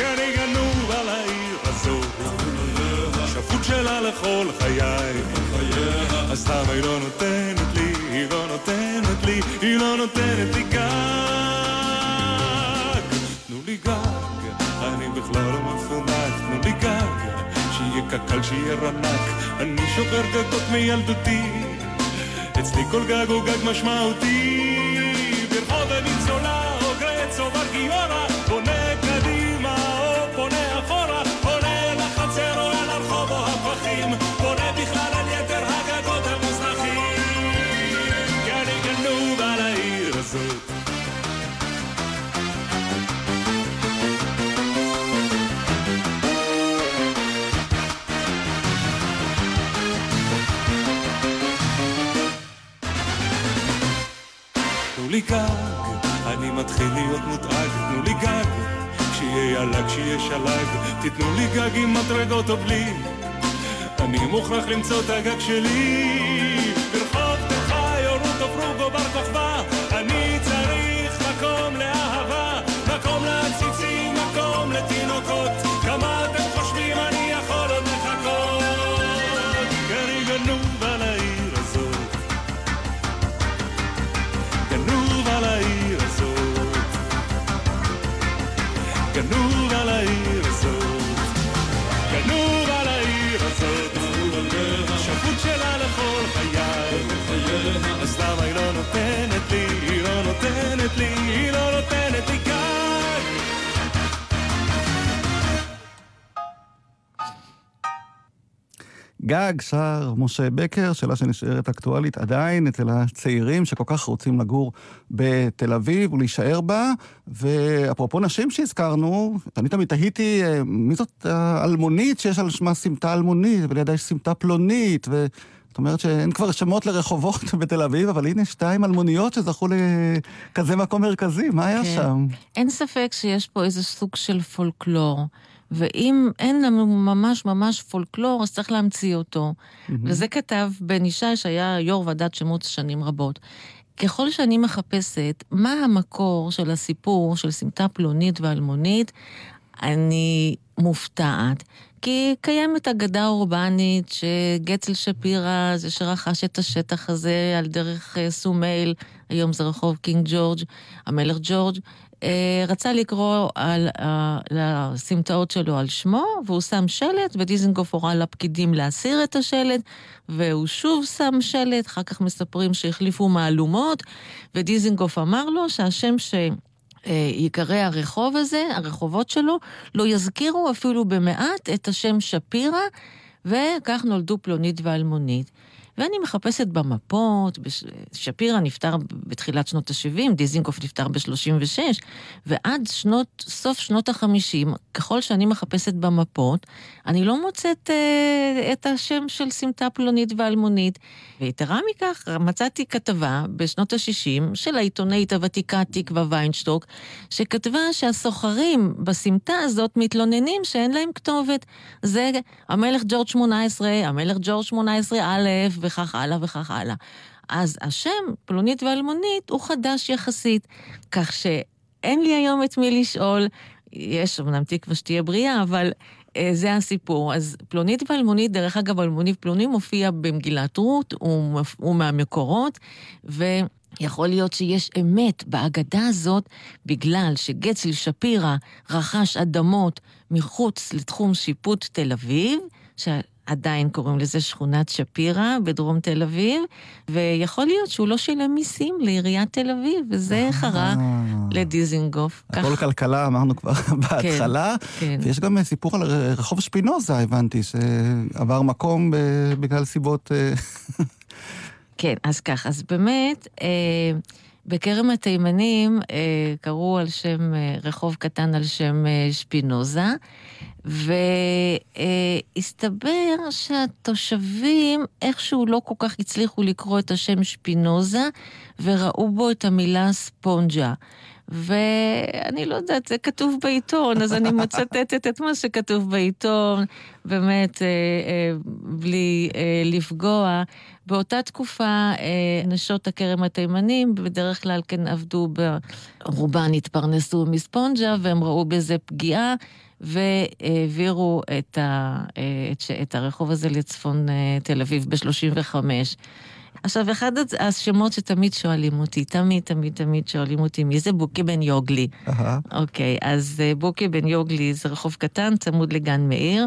אני גנוב על העיר הזאת, שפוט שלה לכל חיי, אז למה היא לא נותנת לי, היא לא נותנת לי, היא לא נותנת לי גג. תנו לי גג, אני בכלל לא מפונק, תנו לי גג. שיהיה קק"ל, שיהיה רנק, אני שובר גגות מילדותי, אצלי כל גג הוא גג משמעותי. ברחוב הניצולה או גרץ או בר גיורא, לי גג, אני מתחיל להיות מודאג, תנו לי גג, שיהיה ילג, שיהיה שלג, תיתנו לי גג עם מדרגות או בלי, אני מוכרח למצוא את הגג שלי. ברחוב תל חי או רות או פרוג או בר כוכבא, אני צריך מקום לאהבה, מקום לעציצים, מקום לתינוקות, גג, שר משה בקר, שאלה שנשארת אקטואלית עדיין אצל הצעירים שכל כך רוצים לגור בתל אביב ולהישאר בה. ואפרופו נשים שהזכרנו, אני תמיד תהיתי אה, מי זאת האלמונית שיש על שמה סמטה אלמונית, ולידה יש סמטה פלונית, ו... זאת אומרת שאין כבר שמות לרחובות <laughs> בתל אביב, אבל הנה שתיים אלמוניות שזכו לכזה מקום מרכזי, מה היה כן. שם? אין ספק שיש פה איזה סוג של פולקלור. ואם אין לנו ממש ממש פולקלור, אז צריך להמציא אותו. Mm-hmm. וזה כתב בן ישי, שהיה יו"ר ועדת שמות שנים רבות. ככל שאני מחפשת מה המקור של הסיפור של סמטה פלונית ואלמונית, אני מופתעת. כי קיימת אגדה אורבנית שגצל שפירא זה שרכש את השטח הזה על דרך סומייל, היום זה רחוב קינג ג'ורג', המלך ג'ורג', רצה לקרוא על, לסמטאות שלו על שמו, והוא שם שלט, ודיזנגוף הורה לפקידים להסיר את השלט, והוא שוב שם שלט, אחר כך מספרים שהחליפו מהלומות, ודיזנגוף אמר לו שהשם ש... ייקרא הרחוב הזה, הרחובות שלו, לא יזכירו אפילו במעט את השם שפירא, וכך נולדו פלונית ואלמונית. ואני מחפשת במפות. שפירא נפטר בתחילת שנות ה-70, דיזינגוף נפטר ב-36, ועד שנות, סוף שנות ה-50, ככל שאני מחפשת במפות, אני לא מוצאת אה, את השם של סמטה פלונית ואלמונית. ויתרה מכך, מצאתי כתבה בשנות ה-60 של העיתונאית הוותיקה תקווה ויינשטוק, שכתבה שהסוחרים בסמטה הזאת מתלוננים שאין להם כתובת. זה המלך ג'ורג' 18, המלך ג'ורג' 18 א', וכך הלאה וכך הלאה. אז השם, פלונית ואלמונית, הוא חדש יחסית, כך שאין לי היום את מי לשאול. יש אמנם תקווה שתהיה בריאה, אבל אה, זה הסיפור. אז פלונית ואלמונית, דרך אגב, אלמונית פלוני מופיע במגילת רות, הוא, הוא מהמקורות, ו... יכול להיות שיש אמת באגדה הזאת בגלל שגצל שפירא רכש אדמות מחוץ לתחום שיפוט תל אביב, שעדיין קוראים לזה שכונת שפירא בדרום תל אביב, ויכול להיות שהוא לא שילם מיסים לעיריית תל אביב, וזה אה. חרה לדיזינגוף. הכל כלכלה, אמרנו כבר <laughs> בהתחלה. כן. ויש גם סיפור על רחוב שפינוזה, הבנתי, שעבר מקום בגלל סיבות... אה, <laughs> כן, אז כך, אז באמת, אה, בכרם התימנים אה, קראו על שם, אה, רחוב קטן על שם אה, שפינוזה, והסתבר שהתושבים איכשהו לא כל כך הצליחו לקרוא את השם שפינוזה, וראו בו את המילה ספונג'ה. ואני לא יודעת, זה כתוב בעיתון, אז אני מצטטת את מה שכתוב בעיתון, באמת, אה, אה, בלי אה, לפגוע. באותה תקופה, נשות הכרם התימנים בדרך כלל כן עבדו, רובן התפרנסו מספונג'ה, והם ראו בזה פגיעה. והעבירו את, ה, את, את הרחוב הזה לצפון תל אביב ב-35. עכשיו, אחד השמות שתמיד שואלים אותי, תמיד, תמיד, תמיד שואלים אותי, מי זה בוקי בן יוגלי? אוקיי, אז בוקי בן יוגלי זה רחוב קטן, צמוד לגן מאיר.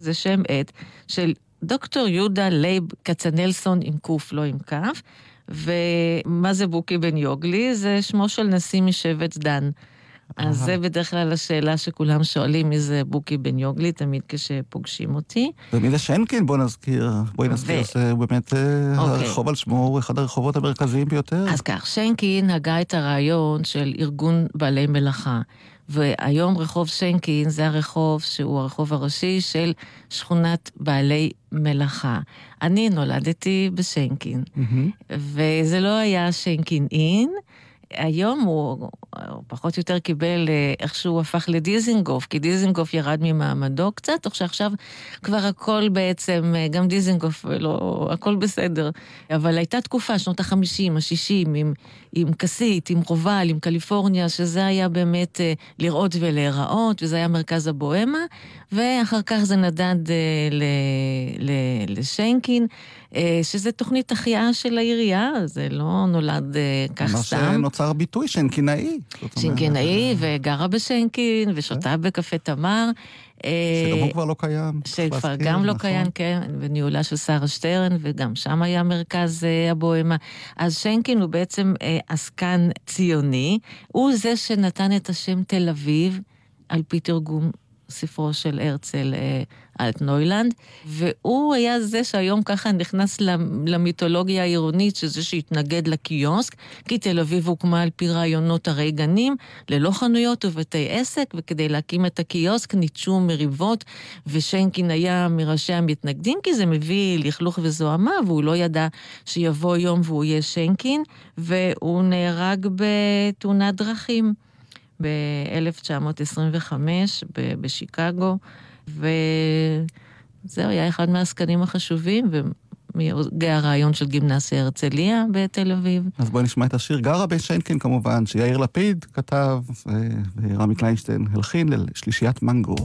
זה שם עט של דוקטור יהודה לייב כצנלסון עם קוף, לא עם כף. ומה זה בוקי בן יוגלי? זה שמו של נשיא משבט דן. אז זה בדרך כלל השאלה שכולם שואלים, מי זה בוקי בן יוגלי, תמיד כשפוגשים אותי. ומי זה שנקין? בוא נזכיר, בואי נזכיר, זה באמת אה, אוקיי. הרחוב על שמו הוא אחד הרחובות המרכזיים ביותר. אז כך, שנקין הגה את הרעיון של ארגון בעלי מלאכה. והיום רחוב שנקין זה הרחוב שהוא הרחוב הראשי של שכונת בעלי מלאכה. אני נולדתי בשנקין, mm-hmm. וזה לא היה שנקין אין, היום הוא, הוא פחות או יותר קיבל אה, איך שהוא הפך לדיזינגוף, כי דיזינגוף ירד ממעמדו קצת, או שעכשיו כבר הכל בעצם, אה, גם דיזינגוף, לא, הכל בסדר. אבל הייתה תקופה, שנות החמישים, השישים, עם, עם כסית, עם רובל, עם קליפורניה, שזה היה באמת אה, לראות ולהיראות, וזה היה מרכז הבוהמה, ואחר כך זה נדד ל, ל, לשיינקין. אה, שזה תוכנית החייאה של העירייה, זה לא נולד אה, כך סתם. מה שנוצר ביטוי, שנקינאי. שנקינאי, וגרה בשנקין, ושותה בקפה תמר. אה, שגם הוא כבר לא קיים. שכבר גם לא נכון. קיים, כן, בניהולה של שרה שטרן, וגם שם היה מרכז הבוהמה. אז שנקין הוא בעצם עסקן ציוני, הוא זה שנתן את השם תל אביב, על פי תרגום ספרו של הרצל אה, אלטנוילנד, והוא היה זה שהיום ככה נכנס למיתולוגיה העירונית, שזה שהתנגד לקיוסק, כי תל אביב הוקמה על פי רעיונות הרי גנים, ללא חנויות ובתי עסק, וכדי להקים את הקיוסק ניטשו מריבות, ושיינקין היה מראשי המתנגדים, כי זה מביא לכלוך וזוהמה, והוא לא ידע שיבוא יום והוא יהיה שיינקין, והוא נהרג בתאונת דרכים. ב-1925 בשיקגו, וזהו, היה אחד מהעסקנים החשובים, הרעיון של גימנסיה הרצליה בתל אביב. אז בואי נשמע את השיר גרה בשיינקין כמובן, שיאיר לפיד כתב, ורמי קליינשטיין הלחין לשלישיית מנגו.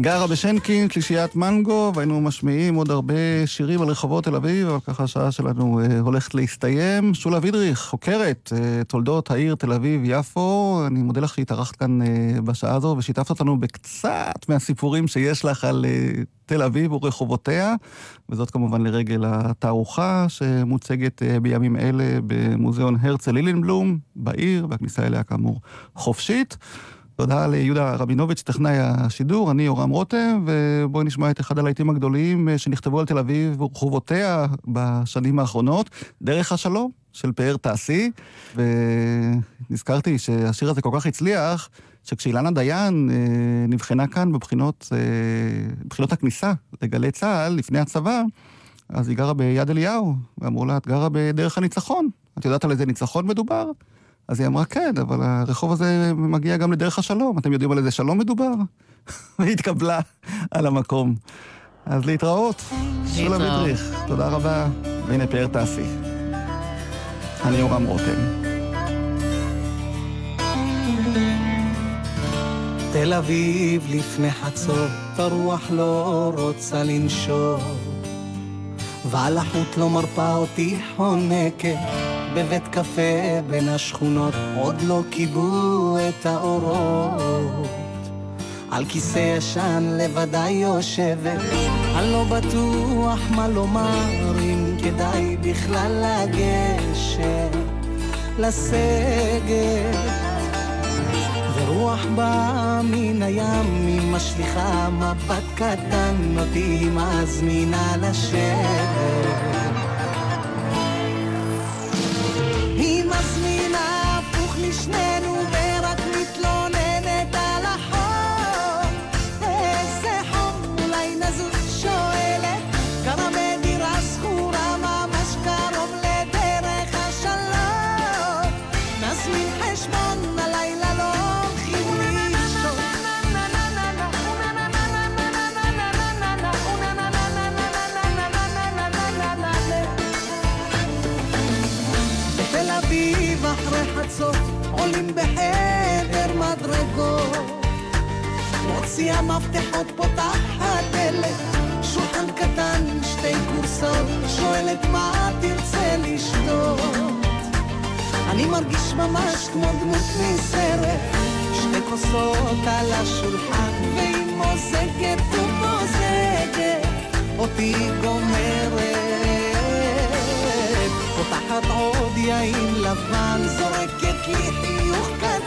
גרה בשנקין, שלישיית מנגו, והיינו משמיעים עוד הרבה שירים על רחובות תל אביב, אבל ככה השעה שלנו אה, הולכת להסתיים. שולה וידריך, חוקרת אה, תולדות העיר תל אביב-יפו, אני מודה לך שהתארחת כאן אה, בשעה הזו ושיתפת אותנו בקצת מהסיפורים שיש לך על אה, תל אביב ורחובותיה, וזאת כמובן לרגל התערוכה שמוצגת אה, בימים אלה במוזיאון הרצל לילינבלום בעיר, והכניסה אליה כאמור חופשית. תודה ליהודה רבינוביץ', טכנאי השידור, אני יורם רותם, ובואי נשמע את אחד הלהיטים הגדולים אה, שנכתבו על תל אביב ורחובותיה בשנים האחרונות, דרך השלום של פאר תעשי, ונזכרתי שהשיר הזה כל כך הצליח, שכשאילנה דיין אה, נבחנה כאן בבחינות, אה, בבחינות הכניסה לגלי צה"ל לפני הצבא, אז היא גרה ביד אליהו, ואמרו לה, את גרה בדרך הניצחון. את יודעת על איזה ניצחון מדובר? אז היא אמרה, כן, אבל הרחוב הזה מגיע גם לדרך השלום. אתם יודעים על איזה שלום מדובר? <laughs> והיא התקבלה על המקום. אז להתראות. שולה מדריך, תודה רבה. והנה פאר טסי. אני יורם רותם. תל אביב לפני חצור, הרוח לא רוצה לנשור, ועל החוט לא מרפה אותי חונקת. בבית קפה בין השכונות עוד לא כיבו את האורות על כיסא ישן לבדי יושבת אני לא בטוח מה לומר אם כדאי בכלל לגשת לסגת ורוח באה מן הים, היא משליכה מבט קטן, אותי מזמינה לשבת. שיא המפתחות פותחת דלת, שולחן קטן עם שתי כורסאות, שואלת מה תרצה לשתות. אני מרגיש ממש כמו דמות מסרט, שתי כוסות על השולחן, והיא מוזגת ומוזגת, אותי גומרת. פותחת עוד יין לבן, זורקת לי חיוך קטן.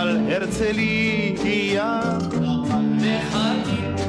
נחל הרצלי, נחל מחכים